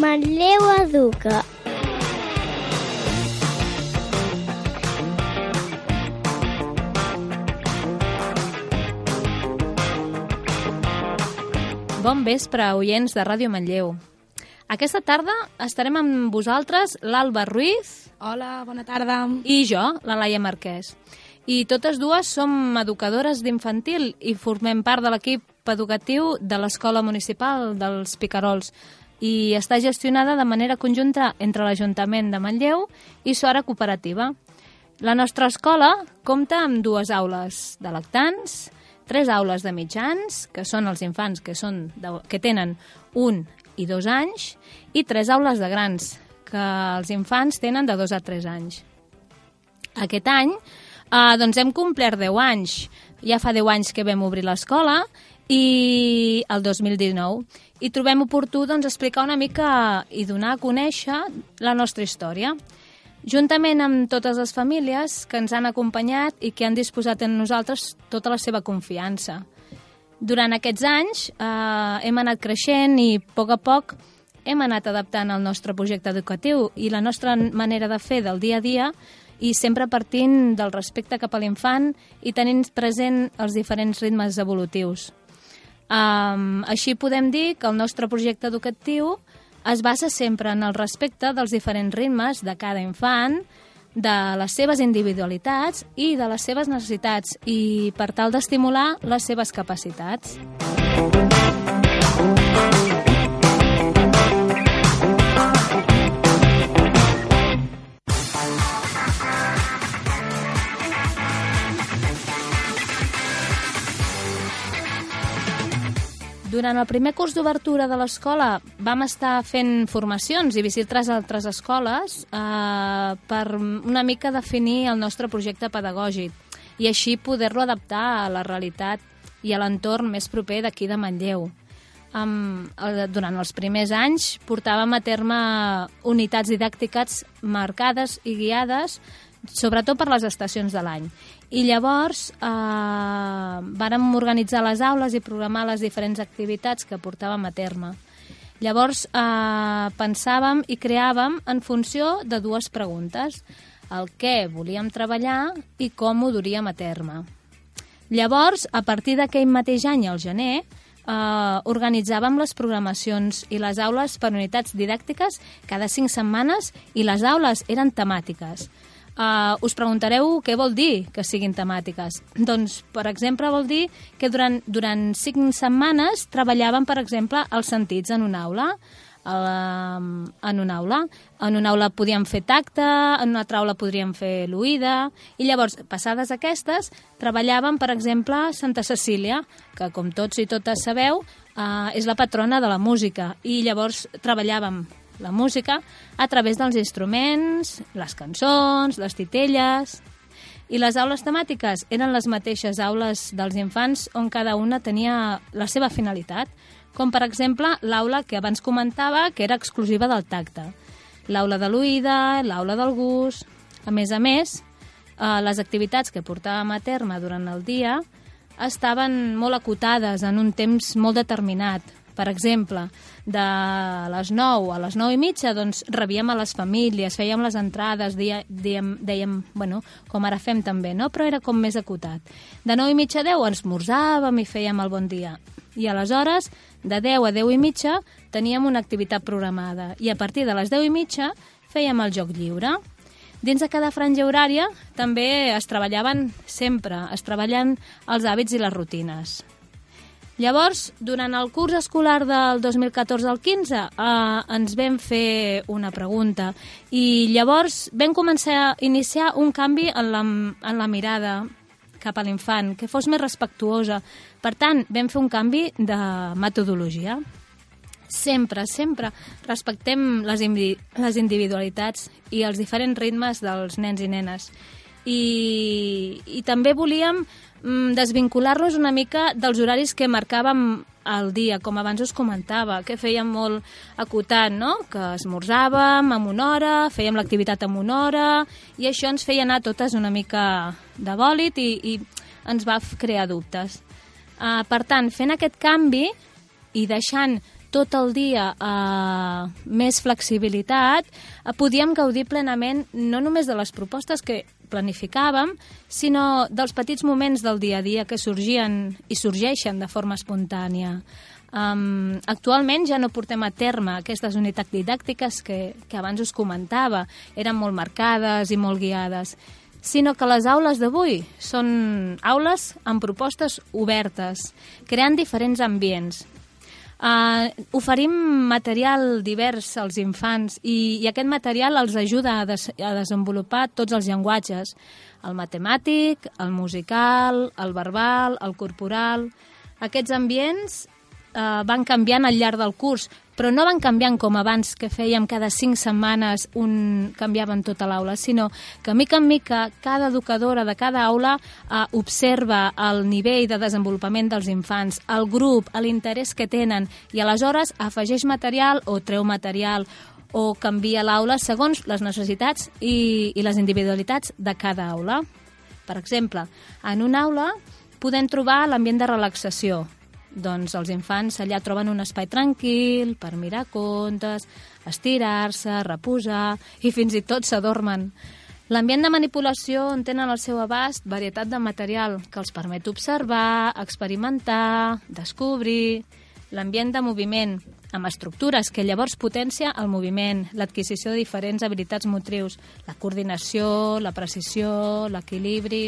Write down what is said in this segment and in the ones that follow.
Manlleu Educa. Bon vespre, oients de Ràdio Manlleu. Aquesta tarda estarem amb vosaltres l'Alba Ruiz Hola, bona tarda. i jo, la Laia Marquès. I totes dues som educadores d'infantil i formem part de l'equip educatiu de l'Escola Municipal dels Picarols i està gestionada de manera conjunta entre l'Ajuntament de Manlleu i Sora Cooperativa. La nostra escola compta amb dues aules de lactants, tres aules de mitjans, que són els infants que, són de, que tenen un i dos anys, i tres aules de grans, que els infants tenen de dos a tres anys. Aquest any eh, doncs hem complert 10 anys. Ja fa 10 anys que vam obrir l'escola i el 2019 i trobem oportú doncs, explicar una mica i donar a conèixer la nostra història juntament amb totes les famílies que ens han acompanyat i que han disposat en nosaltres tota la seva confiança. Durant aquests anys eh, hem anat creixent i a poc a poc hem anat adaptant el nostre projecte educatiu i la nostra manera de fer del dia a dia i sempre partint del respecte cap a l'infant i tenint present els diferents ritmes evolutius. Um, així podem dir que el nostre projecte educatiu es basa sempre en el respecte dels diferents ritmes de cada infant, de les seves individualitats i de les seves necessitats i per tal d'estimular les seves capacitats. Durant el primer curs d'obertura de l'escola vam estar fent formacions i visitar altres escoles eh, per una mica definir el nostre projecte pedagògic i així poder-lo adaptar a la realitat i a l'entorn més proper d'aquí de Manlleu. Um, durant els primers anys portàvem a terme unitats didàctiques marcades i guiades sobretot per les estacions de l'any. I llavors eh, vàrem organitzar les aules i programar les diferents activitats que portàvem a terme. Llavors eh, pensàvem i creàvem en funció de dues preguntes, el què volíem treballar i com ho duríem a terme. Llavors, a partir d'aquell mateix any, al gener, eh, organitzàvem les programacions i les aules per unitats didàctiques cada cinc setmanes i les aules eren temàtiques. Uh, us preguntareu què vol dir que siguin temàtiques. Doncs, per exemple, vol dir que durant, durant cinc setmanes treballàvem, per exemple, els sentits en una aula. Uh, en una aula. En una aula podíem fer tacte, en una altra aula podríem fer l'oïda, i llavors, passades aquestes, treballàvem, per exemple, Santa Cecília, que, com tots i totes sabeu, uh, és la patrona de la música, i llavors treballàvem la música a través dels instruments, les cançons, les titelles... I les aules temàtiques eren les mateixes aules dels infants on cada una tenia la seva finalitat, com per exemple l'aula que abans comentava que era exclusiva del tacte, l'aula de l'oïda, l'aula del gust... A més a més, eh, les activitats que portàvem a terme durant el dia estaven molt acotades en un temps molt determinat, per exemple, de les 9 a les 9 i mitja, doncs rebíem a les famílies, fèiem les entrades, dia, dèiem, dèiem, bueno, com ara fem també, no? però era com més acotat. De 9 i mitja a 10 ens morzàvem i fèiem el bon dia. I aleshores, de 10 a 10 i mitja, teníem una activitat programada. I a partir de les 10 i mitja fèiem el joc lliure. Dins de cada franja horària també es treballaven sempre, es treballen els hàbits i les rutines. Llavors, durant el curs escolar del 2014 al 15, eh, ens vam fer una pregunta i llavors vam començar a iniciar un canvi en la, en la mirada cap a l'infant, que fos més respectuosa. Per tant, vam fer un canvi de metodologia. Sempre, sempre respectem les, indi les individualitats i els diferents ritmes dels nens i nenes. I, i també volíem mm, desvincular-los una mica dels horaris que marcàvem al dia, com abans us comentava, que fèiem molt acotat, no? Que esmorzàvem amb una hora, fèiem l'activitat amb una hora, i això ens feia anar totes una mica de bòlit i, i ens va crear dubtes. Uh, per tant, fent aquest canvi i deixant tot el dia eh, més flexibilitat, eh, podíem gaudir plenament no només de les propostes que planificàvem, sinó dels petits moments del dia a dia que sorgien i sorgeixen de forma espontània. Um, actualment ja no portem a terme aquestes unitats didàctiques que, que abans us comentava. Eren molt marcades i molt guiades sinó que les aules d'avui són aules amb propostes obertes, creant diferents ambients. Uh, oferim material divers als infants i, i aquest material els ajuda a, des, a desenvolupar tots els llenguatges, el matemàtic, el musical, el verbal, el corporal... Aquests ambients uh, van canviant al llarg del curs, però no van canviant com abans que fèiem cada cinc setmanes un canviaven tota l'aula, sinó que mica en mica cada educadora de cada aula eh, observa el nivell de desenvolupament dels infants, el grup, l'interès que tenen i aleshores afegeix material o treu material o canvia l'aula segons les necessitats i, i les individualitats de cada aula. Per exemple, en una aula podem trobar l'ambient de relaxació, doncs els infants allà troben un espai tranquil per mirar contes, estirar-se, reposar i fins i tot s'adormen. L'ambient de manipulació en tenen al seu abast varietat de material que els permet observar, experimentar, descobrir. L'ambient de moviment, amb estructures que llavors potencia el moviment, l'adquisició de diferents habilitats motrius, la coordinació, la precisió, l'equilibri...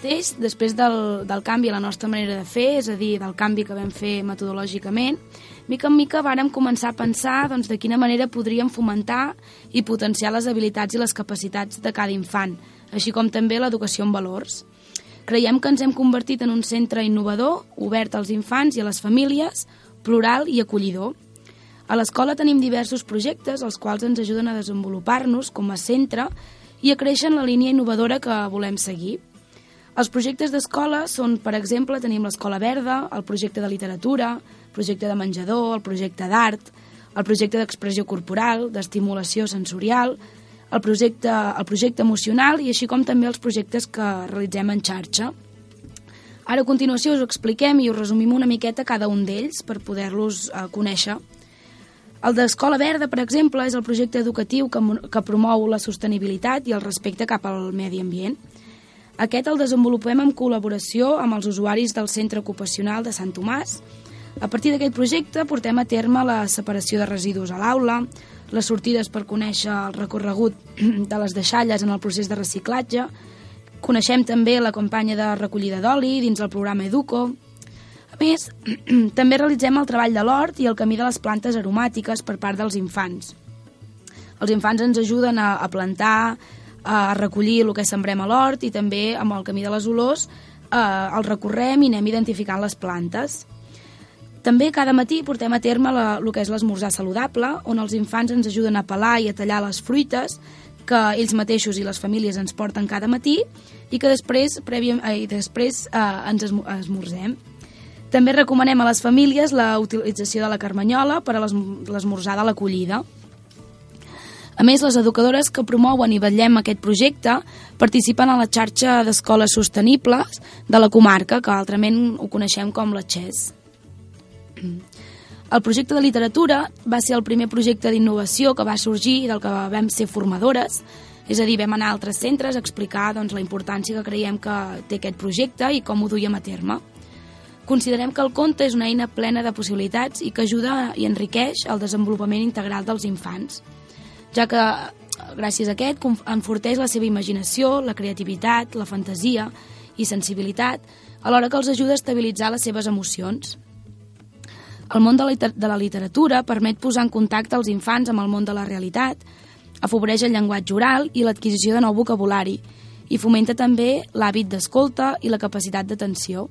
Tanmateix, després del, del canvi a la nostra manera de fer, és a dir, del canvi que vam fer metodològicament, mica en mica vàrem començar a pensar doncs, de quina manera podríem fomentar i potenciar les habilitats i les capacitats de cada infant, així com també l'educació en valors. Creiem que ens hem convertit en un centre innovador, obert als infants i a les famílies, plural i acollidor. A l'escola tenim diversos projectes els quals ens ajuden a desenvolupar-nos com a centre i a créixer en la línia innovadora que volem seguir. Els projectes d'escola són, per exemple, tenim l'Escola Verda, el projecte de literatura, el projecte de menjador, el projecte d'art, el projecte d'expressió corporal, d'estimulació sensorial, el projecte, el projecte emocional i així com també els projectes que realitzem en xarxa. Ara a continuació us expliquem i us resumim una miqueta cada un d'ells per poder-los eh, conèixer. El d'Escola Verda, per exemple, és el projecte educatiu que, que promou la sostenibilitat i el respecte cap al medi ambient. Aquest el desenvolupem en col·laboració amb els usuaris del Centre Ocupacional de Sant Tomàs. A partir d'aquest projecte portem a terme la separació de residus a l'aula, les sortides per conèixer el recorregut de les deixalles en el procés de reciclatge, coneixem també la campanya de recollida d'oli dins el programa Educo. A més, també realitzem el treball de l'hort i el camí de les plantes aromàtiques per part dels infants. Els infants ens ajuden a, a plantar, a recollir el que sembrem a l'hort i també amb el camí de les olors eh, el recorrem i anem identificant les plantes. També cada matí portem a terme la, el que és l'esmorzar saludable, on els infants ens ajuden a pelar i a tallar les fruites que ells mateixos i les famílies ens porten cada matí i que després, prèviam, eh, i després eh, ens esmorzem. També recomanem a les famílies la utilització de la carmanyola per a l'esmorzar de l'acollida. A més, les educadores que promouen i vetllem aquest projecte participen a la xarxa d'escoles sostenibles de la comarca, que altrament ho coneixem com la XES. El projecte de literatura va ser el primer projecte d'innovació que va sorgir del que vam ser formadores, és a dir, vam anar a altres centres a explicar doncs, la importància que creiem que té aquest projecte i com ho duiem a terme. Considerem que el conte és una eina plena de possibilitats i que ajuda i enriqueix el desenvolupament integral dels infants ja que gràcies a aquest enforteix la seva imaginació, la creativitat, la fantasia i sensibilitat, alhora que els ajuda a estabilitzar les seves emocions. El món de la, de la literatura permet posar en contacte els infants amb el món de la realitat, afavoreix el llenguatge oral i l'adquisició de nou vocabulari, i fomenta també l'hàbit d'escolta i la capacitat d'atenció.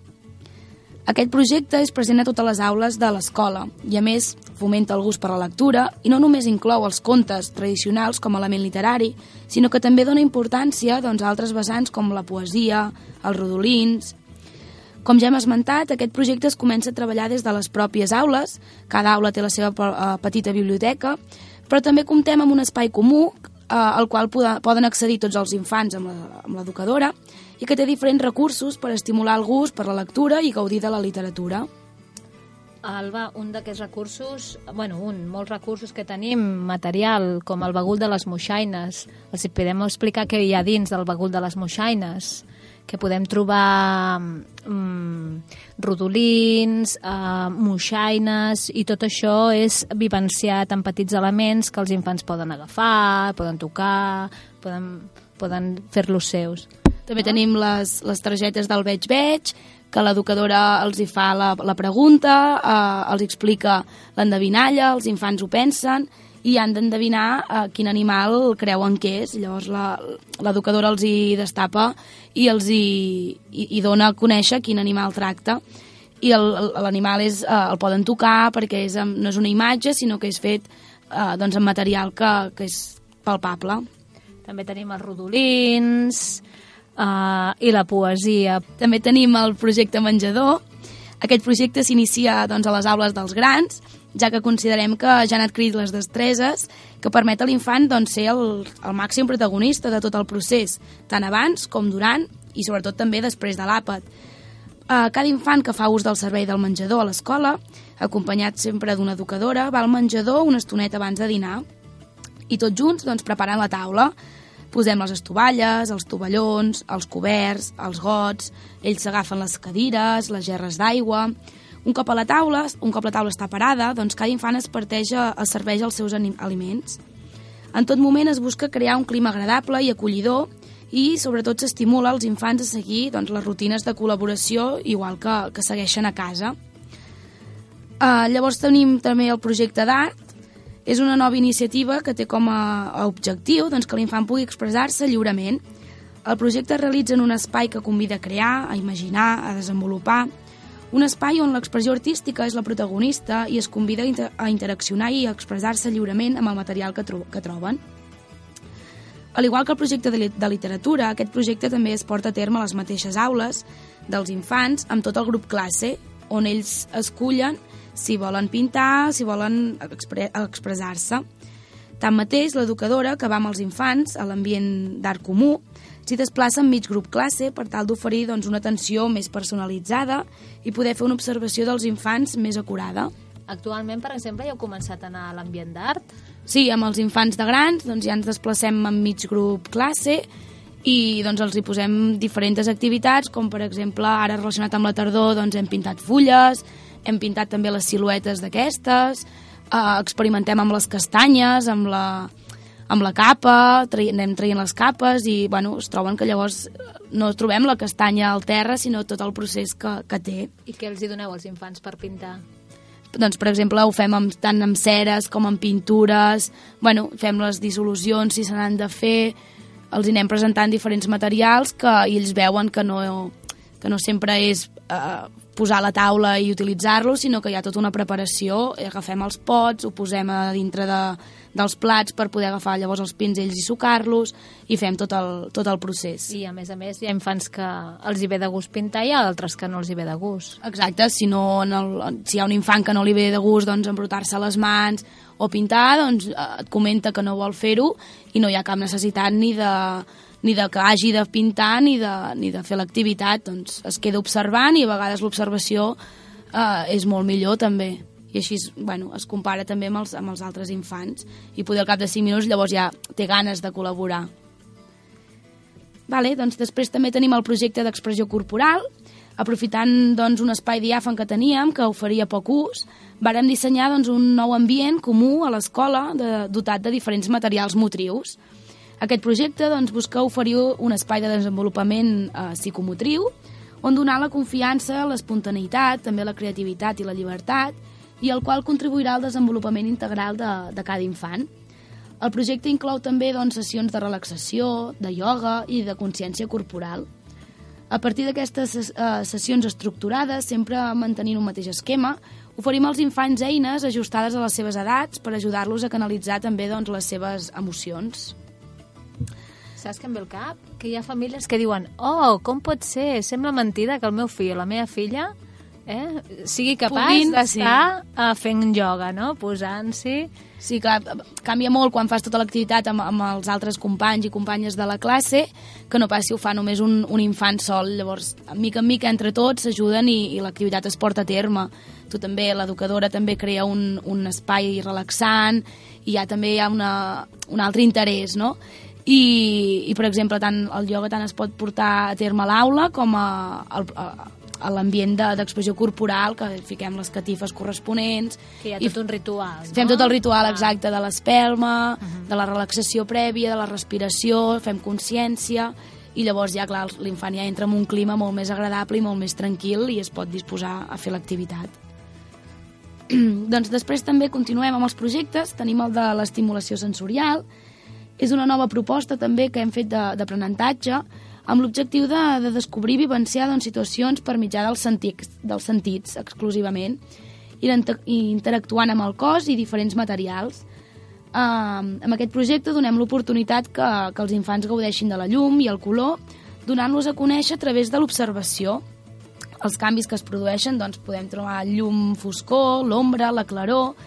Aquest projecte és present a totes les aules de l'escola i, a més, fomenta el gust per la lectura i no només inclou els contes tradicionals com a element literari, sinó que també dona importància doncs, a altres vessants com la poesia, els rodolins... Com ja hem esmentat, aquest projecte es comença a treballar des de les pròpies aules, cada aula té la seva uh, petita biblioteca, però també comptem amb un espai comú eh, al qual poden accedir tots els infants amb l'educadora i que té diferents recursos per estimular el gust per la lectura i gaudir de la literatura. Alba, un d'aquests recursos, bueno, un, molts recursos que tenim, material, com el bagul de les moixaines. Els podem explicar què hi ha dins del bagul de les moixaines? que podem trobar mm, rodolins, eh, moixaines, i tot això és vivenciat en petits elements que els infants poden agafar, poden tocar, poden, poden fer-los seus. També no? tenim les, les targetes del veig veig, que l'educadora els hi fa la, la pregunta, eh, els explica l'endevinalla, els infants ho pensen, i han d'endevinar uh, quin animal creuen que és. Llavors l'educadora els hi destapa i els hi, i, i dona a conèixer quin animal tracta. I l'animal uh, el poden tocar perquè és, no és una imatge, sinó que és fet uh, doncs, amb material que, que és palpable. També tenim els rodolins uh, i la poesia. També tenim el projecte menjador. Aquest projecte s'inicia doncs, a les aules dels grans ja que considerem que ja han adquirit les destreses que permet a l'infant doncs, ser el, el màxim protagonista de tot el procés, tant abans com durant i sobretot també després de l'àpat. Eh, cada infant que fa ús del servei del menjador a l'escola, acompanyat sempre d'una educadora, va al menjador una estoneta abans de dinar i tots junts doncs, preparant la taula. Posem les estovalles, els tovallons, els coberts, els gots, ells s'agafen les cadires, les gerres d'aigua, un cop a la taula, un cop la taula està parada, doncs cada infant es parteix a serveix els seus aliments. En tot moment es busca crear un clima agradable i acollidor i sobretot s'estimula els infants a seguir doncs, les rutines de col·laboració igual que, que segueixen a casa. Uh, llavors tenim també el projecte d'art, és una nova iniciativa que té com a, objectiu doncs, que l'infant pugui expressar-se lliurement. El projecte es realitza en un espai que convida a crear, a imaginar, a desenvolupar, un espai on l'expressió artística és la protagonista i es convida a, inter a interaccionar i a expressar-se lliurement amb el material que, tro que troben. Al igual que el projecte de, li de literatura, aquest projecte també es porta a terme a les mateixes aules dels infants amb tot el grup classe, on ells escullen si volen pintar, si volen expre expressar-se. Tanmateix, l'educadora, que va amb els infants a l'ambient d'art comú, s'hi desplaça en mig grup classe per tal d'oferir doncs, una atenció més personalitzada i poder fer una observació dels infants més acurada. Actualment, per exemple, ja heu començat a anar a l'ambient d'art? Sí, amb els infants de grans doncs, ja ens desplacem en mig grup classe i doncs, els hi posem diferents activitats, com per exemple, ara relacionat amb la tardor, doncs, hem pintat fulles, hem pintat també les siluetes d'aquestes, eh, experimentem amb les castanyes, amb la, amb la capa, trai, anem traient les capes i bueno, es troben que llavors no trobem la castanya al terra, sinó tot el procés que, que té. I què els hi doneu als infants per pintar? Doncs, per exemple, ho fem amb, tant amb ceres com amb pintures, bueno, fem les dissolucions si se n'han de fer, els hi anem presentant diferents materials que i ells veuen que no, que no sempre és eh, posar a la taula i utilitzar-lo, sinó que hi ha tota una preparació, agafem els pots, ho posem a dintre de, dels plats per poder agafar llavors els pinzells i sucar-los i fem tot el, tot el procés. I a més a més hi ha infants que els hi ve de gust pintar i altres que no els hi ve de gust. Exacte, si, no, en el, si hi ha un infant que no li ve de gust doncs, embrutar-se les mans o pintar, doncs eh, et comenta que no vol fer-ho i no hi ha cap necessitat ni de, ni de que hagi de pintar ni de, ni de fer l'activitat, doncs es queda observant i a vegades l'observació eh, és molt millor també i així bueno, es compara també amb els, amb els altres infants i poder al cap de 5 minuts llavors ja té ganes de col·laborar. Vale, doncs després també tenim el projecte d'expressió corporal, aprofitant doncs, un espai diàfan que teníem, que oferia poc ús, vàrem dissenyar doncs, un nou ambient comú a l'escola dotat de diferents materials motrius. Aquest projecte doncs, busca oferir un espai de desenvolupament eh, psicomotriu on donar la confiança, l'espontaneïtat, també la creativitat i la llibertat i el qual contribuirà al desenvolupament integral de, de cada infant. El projecte inclou també doncs, sessions de relaxació, de ioga i de consciència corporal. A partir d'aquestes eh, sessions estructurades, sempre mantenint un mateix esquema, oferim als infants eines ajustades a les seves edats per ajudar-los a canalitzar també doncs, les seves emocions. Saps què em ve al cap? Que hi ha famílies que diuen oh, com pot ser? Sembla mentida que el meu fill o la meva filla eh, sigui capaç Puguin, d'estar sí. uh, fent ioga, no? Posant-s'hi... Sí, que canvia molt quan fas tota l'activitat amb, amb els altres companys i companyes de la classe, que no pas si ho fa només un, un infant sol. Llavors, mica en mica, entre tots, s'ajuden i, i l'activitat es porta a terme. Tu també, l'educadora també crea un, un espai relaxant i ja també hi ha una, un altre interès, no? I, i per exemple, tant el ioga tant es pot portar a terme a l'aula com a, a, a, a l'ambient d'expressió corporal, que fiquem les catifes corresponents. Que hi ha tot i un ritual, no? Fem tot el ritual ah. exacte de l'espelma, uh Mhm. -huh. de la relaxació prèvia, de la respiració, fem consciència, i llavors ja, clar, l'infant ja entra en un clima molt més agradable i molt més tranquil i es pot disposar a fer l'activitat. doncs després també continuem amb els projectes, tenim el de l'estimulació sensorial, és una nova proposta també que hem fet d'aprenentatge amb l'objectiu de, de descobrir i vivenciar doncs, situacions per mitjà dels sentits, dels sentits exclusivament i interactuant amb el cos i diferents materials. Uh, amb aquest projecte donem l'oportunitat que, que els infants gaudeixin de la llum i el color, donant-los a conèixer a través de l'observació. Els canvis que es produeixen doncs, podem trobar llum, foscor, l'ombra, la claror,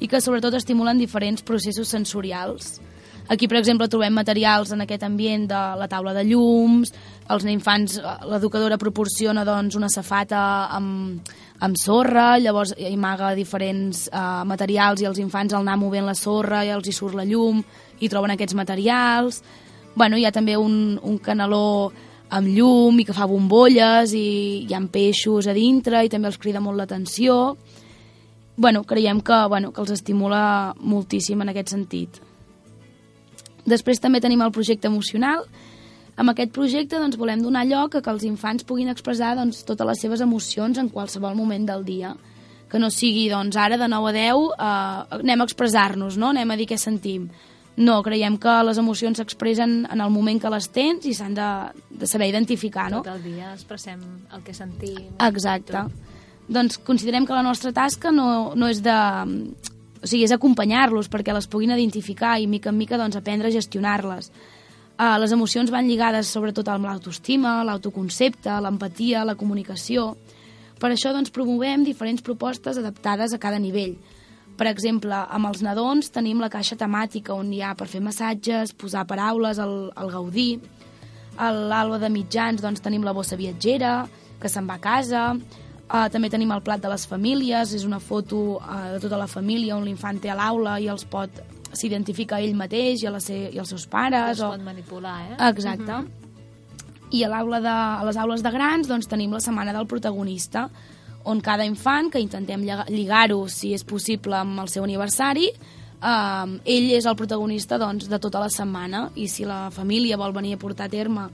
i que sobretot estimulen diferents processos sensorials. Aquí, per exemple, trobem materials en aquest ambient de la taula de llums, els infants, eh, l'educadora proporciona doncs, una safata amb, amb sorra, llavors amaga diferents uh, materials i els infants al anar movent la sorra i els hi surt la llum i troben aquests materials. Bueno, hi ha també un, un canaló amb llum i que fa bombolles i hi ha peixos a dintre i també els crida molt l'atenció. Bueno, creiem que, bueno, que els estimula moltíssim en aquest sentit. Després també tenim el projecte emocional. Amb aquest projecte doncs, volem donar lloc a que els infants puguin expressar doncs, totes les seves emocions en qualsevol moment del dia. Que no sigui, doncs, ara de 9 a 10 eh, anem a expressar-nos, no? anem a dir què sentim. No, creiem que les emocions s'expressen en el moment que les tens i s'han de, de saber identificar, no? Tot el dia expressem el que sentim. Exacte. Doncs considerem que la nostra tasca no, no és de... O sigui, és acompanyar-los perquè les puguin identificar i mica en mica doncs, aprendre a gestionar-les. Uh, les emocions van lligades sobretot amb l'autoestima, l'autoconcepte, l'empatia, la comunicació. Per això doncs, promovem diferents propostes adaptades a cada nivell. Per exemple, amb els nadons tenim la caixa temàtica on hi ha per fer massatges, posar paraules, el, el gaudir. A l'alba de mitjans doncs, tenim la bossa viatgera, que se'n va a casa. Uh, també tenim el plat de les famílies, és una foto uh, de tota la família on l'infant té a l'aula i els pot s'identifica ell mateix i, a la se i els seus pares. Es o... pot manipular, eh? Exacte. Uh -huh. I a, l'aula de, a les aules de grans doncs, tenim la setmana del protagonista, on cada infant, que intentem lligar-ho, si és possible, amb el seu aniversari, eh, ell és el protagonista doncs, de tota la setmana, i si la família vol venir a portar a terme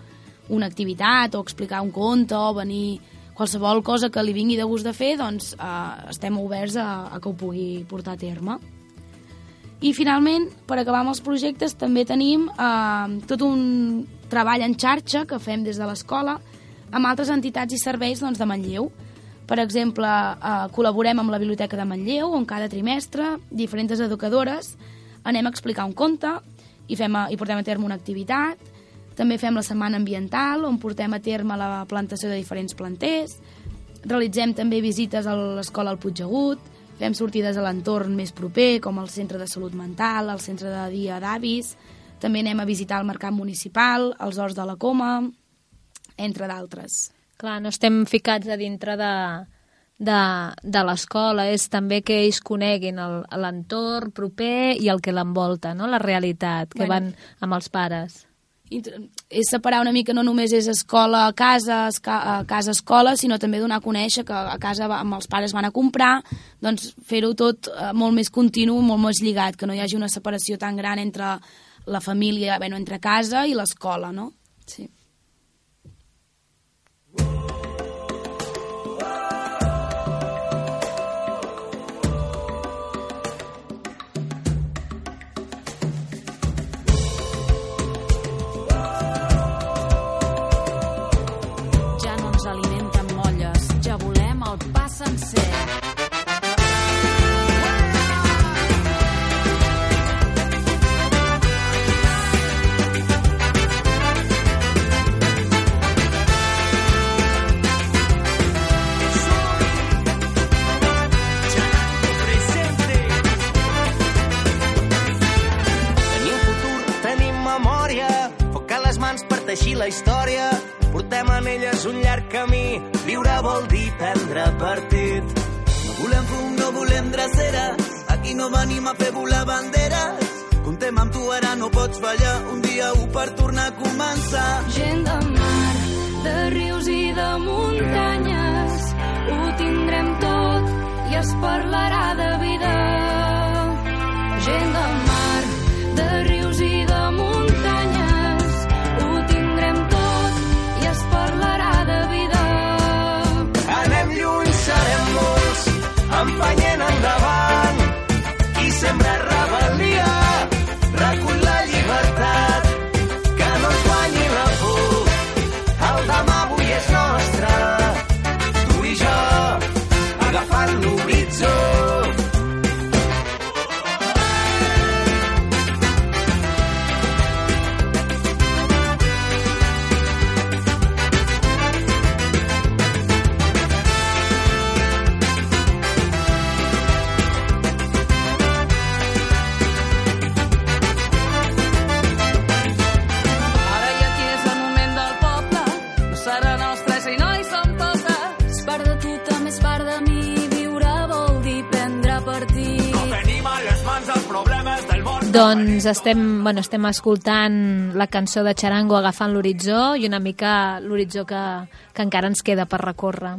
una activitat o explicar un conte o venir qualsevol cosa que li vingui de gust de fer, doncs eh, estem oberts a, a que ho pugui portar a terme. I finalment, per acabar amb els projectes, també tenim eh, tot un treball en xarxa que fem des de l'escola amb altres entitats i serveis doncs, de Manlleu. Per exemple, eh, col·laborem amb la Biblioteca de Manlleu, on cada trimestre diferents educadores anem a explicar un conte i, fem i portem a terme una activitat. També fem la setmana ambiental, on portem a terme la plantació de diferents planters. Realitzem també visites a l'escola al Puigdegut, fem sortides a l'entorn més proper, com el centre de salut mental, el centre de dia d'avis, també anem a visitar el mercat municipal, els horts de la Coma, entre d'altres. Clar, no estem ficats a dintre de, de, de l'escola, és també que ells coneguin el- l'entorn proper i el que l'envolta, no? la realitat, que Bueno. van amb els pares. És separar una mica, no només és escola a casa, esca- a casa escola, sinó també donar a conèixer que a casa amb els pares van a comprar, doncs fer-ho tot eh, molt més continu, molt més lligat, que no hi hagi una separació tan gran entre la família, bueno, entre casa i l'escola, no? Sí. Ja a fer volar banderes. Contem amb tu, ara no pots fallar. Un dia u per tornar a començar. Gent de mar, de rius i de muntanyes, ho tindrem tot i es parlarà de vida. sembrar. Doncs estem, bueno, estem escoltant la cançó de Charango agafant l'horitzó i una mica l'horitzó que, que encara ens queda per recórrer.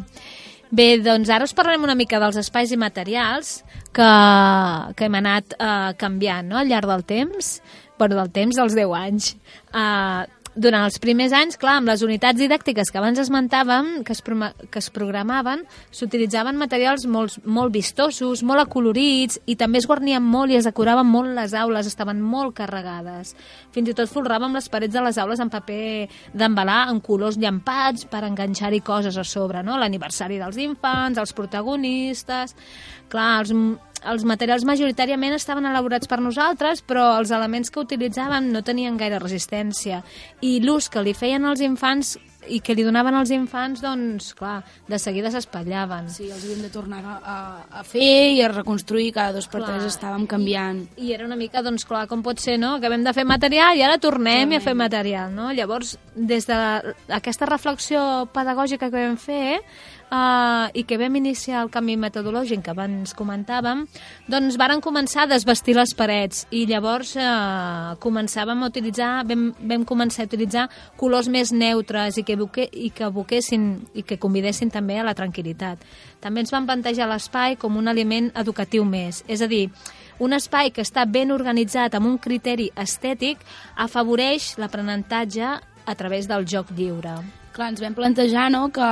Bé, doncs ara us parlarem una mica dels espais i materials que, que hem anat eh, canviant no? al llarg del temps, bueno, del temps dels 10 anys. Eh, durant els primers anys, clar, amb les unitats didàctiques que abans esmentàvem, que es, que es programaven, s'utilitzaven materials molt, molt vistosos, molt acolorits, i també es guarnien molt i es decoraven molt les aules, estaven molt carregades. Fins i tot folràvem les parets de les aules en paper d'embalar en colors llampats per enganxar-hi coses a sobre, no? L'aniversari dels infants, els protagonistes... Clar, els, els materials majoritàriament estaven elaborats per nosaltres, però els elements que utilitzàvem no tenien gaire resistència. I l'ús que li feien als infants i que li donaven als infants, doncs, clar, de seguida s'espatllaven. Sí, els havíem de tornar a, a, fer i a reconstruir, cada dos per Clar. tres estàvem canviant. I era una mica, doncs clar, com pot ser, no? Acabem de fer material i ara tornem, tornem. a fer material, no? Llavors, des d'aquesta reflexió pedagògica que vam fer, uh, i que vam iniciar el canvi metodològic que abans comentàvem, doncs varen començar a desvestir les parets i llavors uh, començàvem a utilitzar, vam, vam començar a utilitzar colors més neutres i que, evoque, i que evoquessin i que convidessin també a la tranquil·litat. També ens van plantejar l'espai com un element educatiu més, és a dir, un espai que està ben organitzat amb un criteri estètic afavoreix l'aprenentatge a través del joc lliure. Clar, ens vam plantejar no, que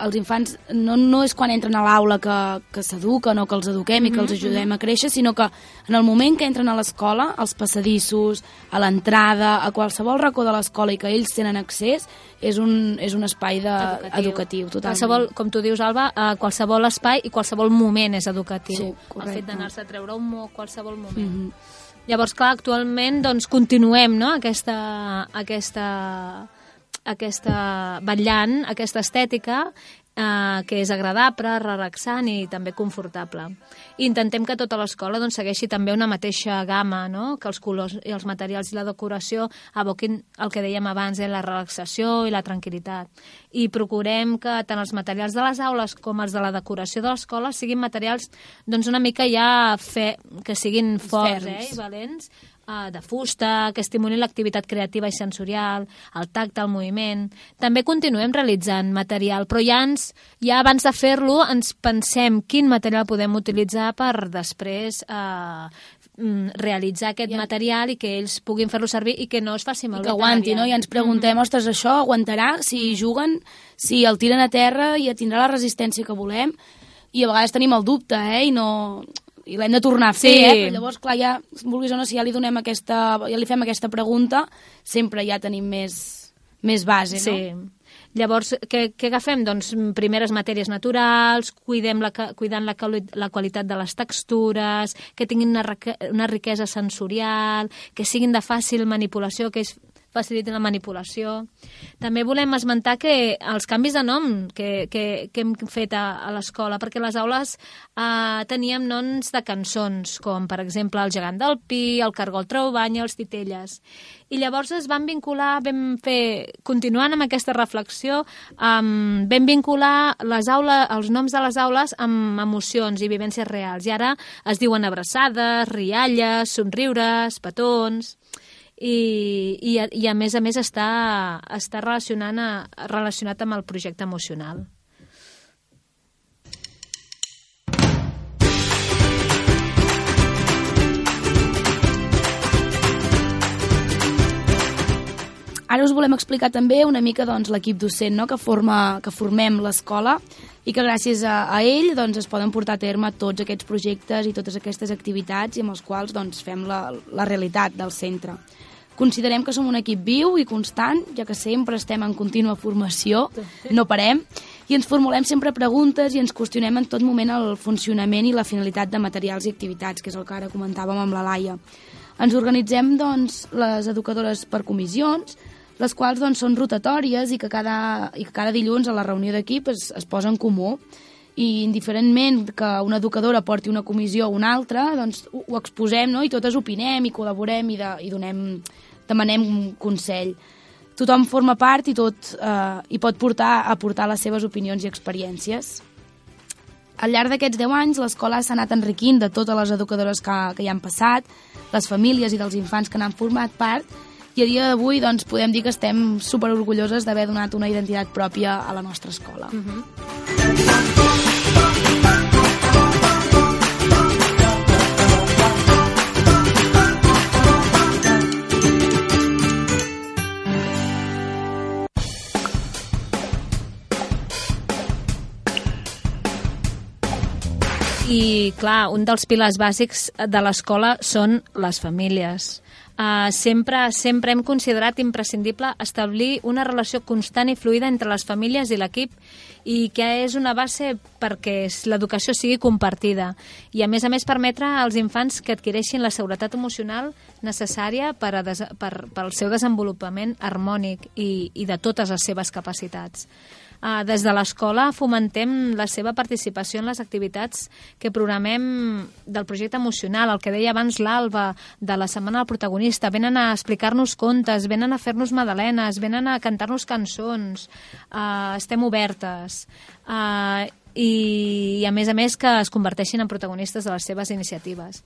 els infants no, no és quan entren a l'aula que, que s'eduquen o que els eduquem i que els ajudem a créixer, sinó que en el moment que entren a l'escola, als passadissos, a l'entrada, a qualsevol racó de l'escola i que ells tenen accés, és un, és un espai de, educatiu. educatiu totalment. Qualsevol, com tu dius, Alba, eh, qualsevol espai i qualsevol moment és educatiu. Sí, El correcte. fet d'anar-se a treure un moc, qualsevol moment. Mhm. Llavors, clar, actualment doncs, continuem no? aquesta, aquesta, aquesta vetllant, aquesta estètica eh, que és agradable, relaxant i també confortable. I intentem que tota l'escola doncs, segueixi també una mateixa gamma, no? que els colors i els materials i la decoració aboquin el que dèiem abans, eh? la relaxació i la tranquil·litat. I procurem que tant els materials de les aules com els de la decoració de l'escola siguin materials doncs, una mica ja fe, que siguin forts eh? I valents, de fusta, que estimulin l'activitat creativa i sensorial, el tacte, el moviment. També continuem realitzant material, però ja, ens, ja abans de fer-lo ens pensem quin material podem utilitzar per després eh, mm, realitzar aquest material i que ells puguin fer-lo servir i que no es faci I malbé. que aguanti, no? I ens preguntem, ostres, això aguantarà? Si juguen, si el tiren a terra, ja tindrà la resistència que volem? I a vegades tenim el dubte, eh? I no i l'hem de tornar a fer, Sí. eh? Però llavors, clar, ja, vulguis o no, si ja li donem aquesta, ja li fem aquesta pregunta, sempre ja tenim més, més base, no? Sí. Llavors, què, què agafem? Doncs mm, primeres matèries naturals, cuidem la, cuidant la, la qualitat de les textures, que tinguin una, una riquesa sensorial, que siguin de fàcil manipulació, que és facilitin la manipulació. També volem esmentar que els canvis de nom que, que, que hem fet a, a l'escola, perquè a les aules eh, teníem noms de cançons, com per exemple el gegant del Pi, el cargol Traubanya, els titelles. I llavors es van vincular, vam fer, continuant amb aquesta reflexió, um, vam vincular les aules, els noms de les aules amb emocions i vivències reals. I ara es diuen abraçades, rialles, somriures, petons i, i, a- i a més a més està, està relacionant a, relacionat amb el projecte emocional. Ara us volem explicar també una mica doncs, l'equip docent no? que, forma, que formem l'escola i que gràcies a, a ell doncs, es poden portar a terme tots aquests projectes i totes aquestes activitats i amb els quals doncs, fem la, la realitat del centre. Considerem que som un equip viu i constant, ja que sempre estem en contínua formació, no parem, i ens formulem sempre preguntes i ens qüestionem en tot moment el funcionament i la finalitat de materials i activitats, que és el que ara comentàvem amb la Laia. Ens organitzem, doncs, les educadores per comissions, les quals doncs, són rotatòries i que cada, i que cada dilluns a la reunió d'equip es, es posa en comú i indiferentment que una educadora porti una comissió o una altra, doncs ho, ho exposem no? i totes opinem i col·laborem i, de, i donem, demanem consell. Tothom forma part i tot eh, i pot portar aportar les seves opinions i experiències. Al llarg d'aquests 10 anys, l'escola s'ha anat enriquint de totes les educadores que, que hi han passat, les famílies i dels infants que n'han format part, i a dia d'avui doncs, podem dir que estem super orgulloses d'haver donat una identitat pròpia a la nostra escola. Mm -hmm. I, clar, un dels pilars bàsics de l'escola són les famílies. Uh, sempre, sempre hem considerat imprescindible establir una relació constant i fluida entre les famílies i l'equip i que és una base perquè l'educació sigui compartida i, a més a més, permetre als infants que adquireixin la seguretat emocional necessària per, a des per, pel seu desenvolupament harmònic i, i de totes les seves capacitats. Uh, des de l'escola fomentem la seva participació en les activitats que programem del projecte emocional, el que deia abans l'Alba, de la Setmana del Protagonista. Venen a explicar-nos contes, venen a fer-nos madalenes, venen a cantar-nos cançons, uh, estem obertes. Uh, i, I, a més a més, que es converteixin en protagonistes de les seves iniciatives.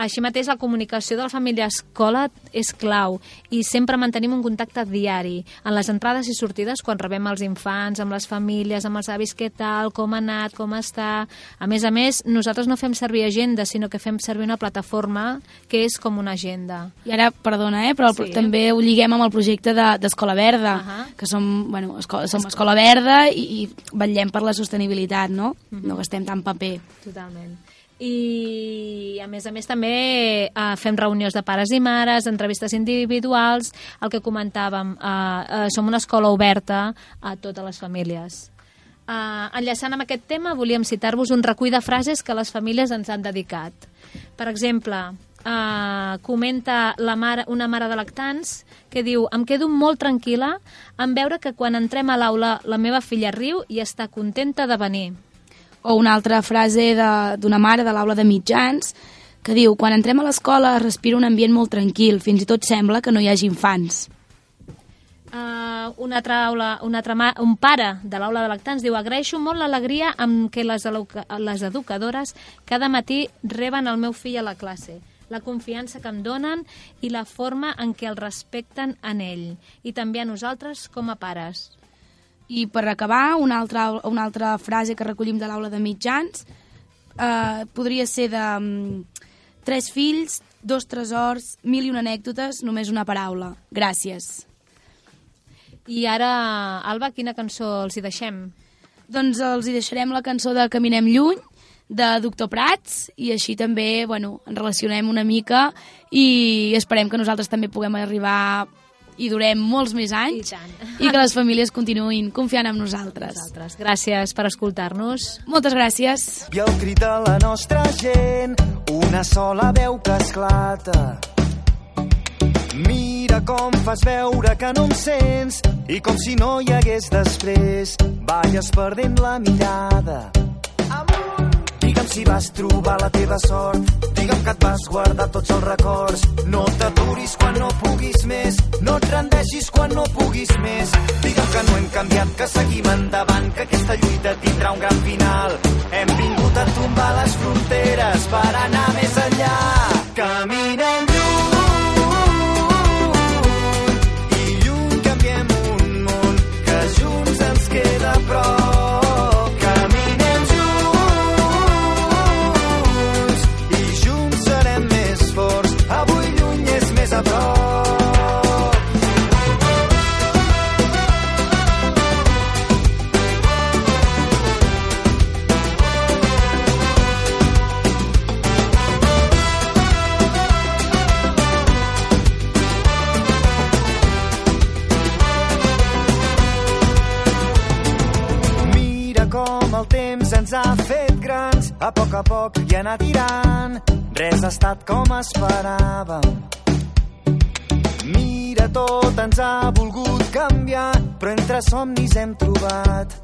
Així mateix, la comunicació de la família escola és clau i sempre mantenim un contacte diari en les entrades i sortides quan rebem els infants, amb les famílies, amb els avis, què tal, com ha anat, com està... A més a més, nosaltres no fem servir agenda, sinó que fem servir una plataforma que és com una agenda. I ara, perdona, eh, però Sí. també ho lliguem amb el projecte de- d'Escola Verda, Ahà. que som, bueno, escola, som Escola Verda i, i vetllem per la sostenibilitat, no? No gastem tant paper. Totalment. I, a més a més, també eh, fem reunions de pares i mares, entrevistes individuals, el que comentàvem, eh, eh, som una escola oberta a totes les famílies. Eh, enllaçant amb aquest tema, volíem citar-vos un recull de frases que les famílies ens han dedicat. Per exemple, eh, comenta la mare, una mare de lactants que diu em quedo molt tranquil·la en veure que quan entrem a l'aula la meva filla riu i està contenta de venir. O una altra frase d'una mare de l'aula de mitjans que diu quan entrem a l'escola es respira un ambient molt tranquil, fins i tot sembla que no hi hagi infants. Uh, una altra aula, una altra ma, un pare de l'aula de lactants diu agraeixo molt l'alegria amb què les, les educadores cada matí reben el meu fill a la classe la confiança que em donen i la forma en què el respecten en ell i també a nosaltres com a pares. I per acabar, una altra, una altra frase que recollim de l'aula de mitjans eh, podria ser de mm, tres fills, dos tresors, mil i una anècdotes, només una paraula. Gràcies. I ara, Alba, quina cançó els hi deixem? Doncs els hi deixarem la cançó de Caminem lluny, de Doctor Prats, i així també, bueno, ens relacionem una mica i esperem que nosaltres també puguem arribar i durem molts més anys I i que les famílies continuïn confiant en nosaltres. Nosaltres. Gràcies per escoltar-nos. Moltes gràcies. I el crit de la nostra gent, una sola veu que esclata. Mira com fas veure que no em sents i com si no hi hagués després balles perdent la mirada. Si vas trobar la teva sort, digue'm que et vas guardar tots els records. No t'aturis quan no puguis més, no et rendeixis quan no puguis més. Digue'm que no hem canviat, que seguim endavant, que aquesta lluita tindrà un gran final. Estat com esperàvem. Mira, tot ens ha volgut canviar, però entre somnis hem trobat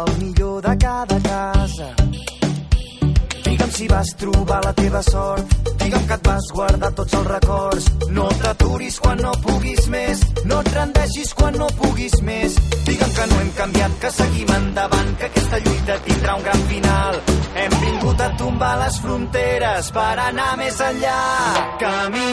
el millor de cada casa. Digue'm si vas trobar la teva sort, digue'm que et vas guardar tots els records. No t'aturis quan no puguis més, no et rendeixis quan no puguis més. Digue'm que no hem canviat, que seguim endavant, que aquesta lluita tindrà un gran final. Hem vingut a tombar les fronteres per anar més enllà. Camí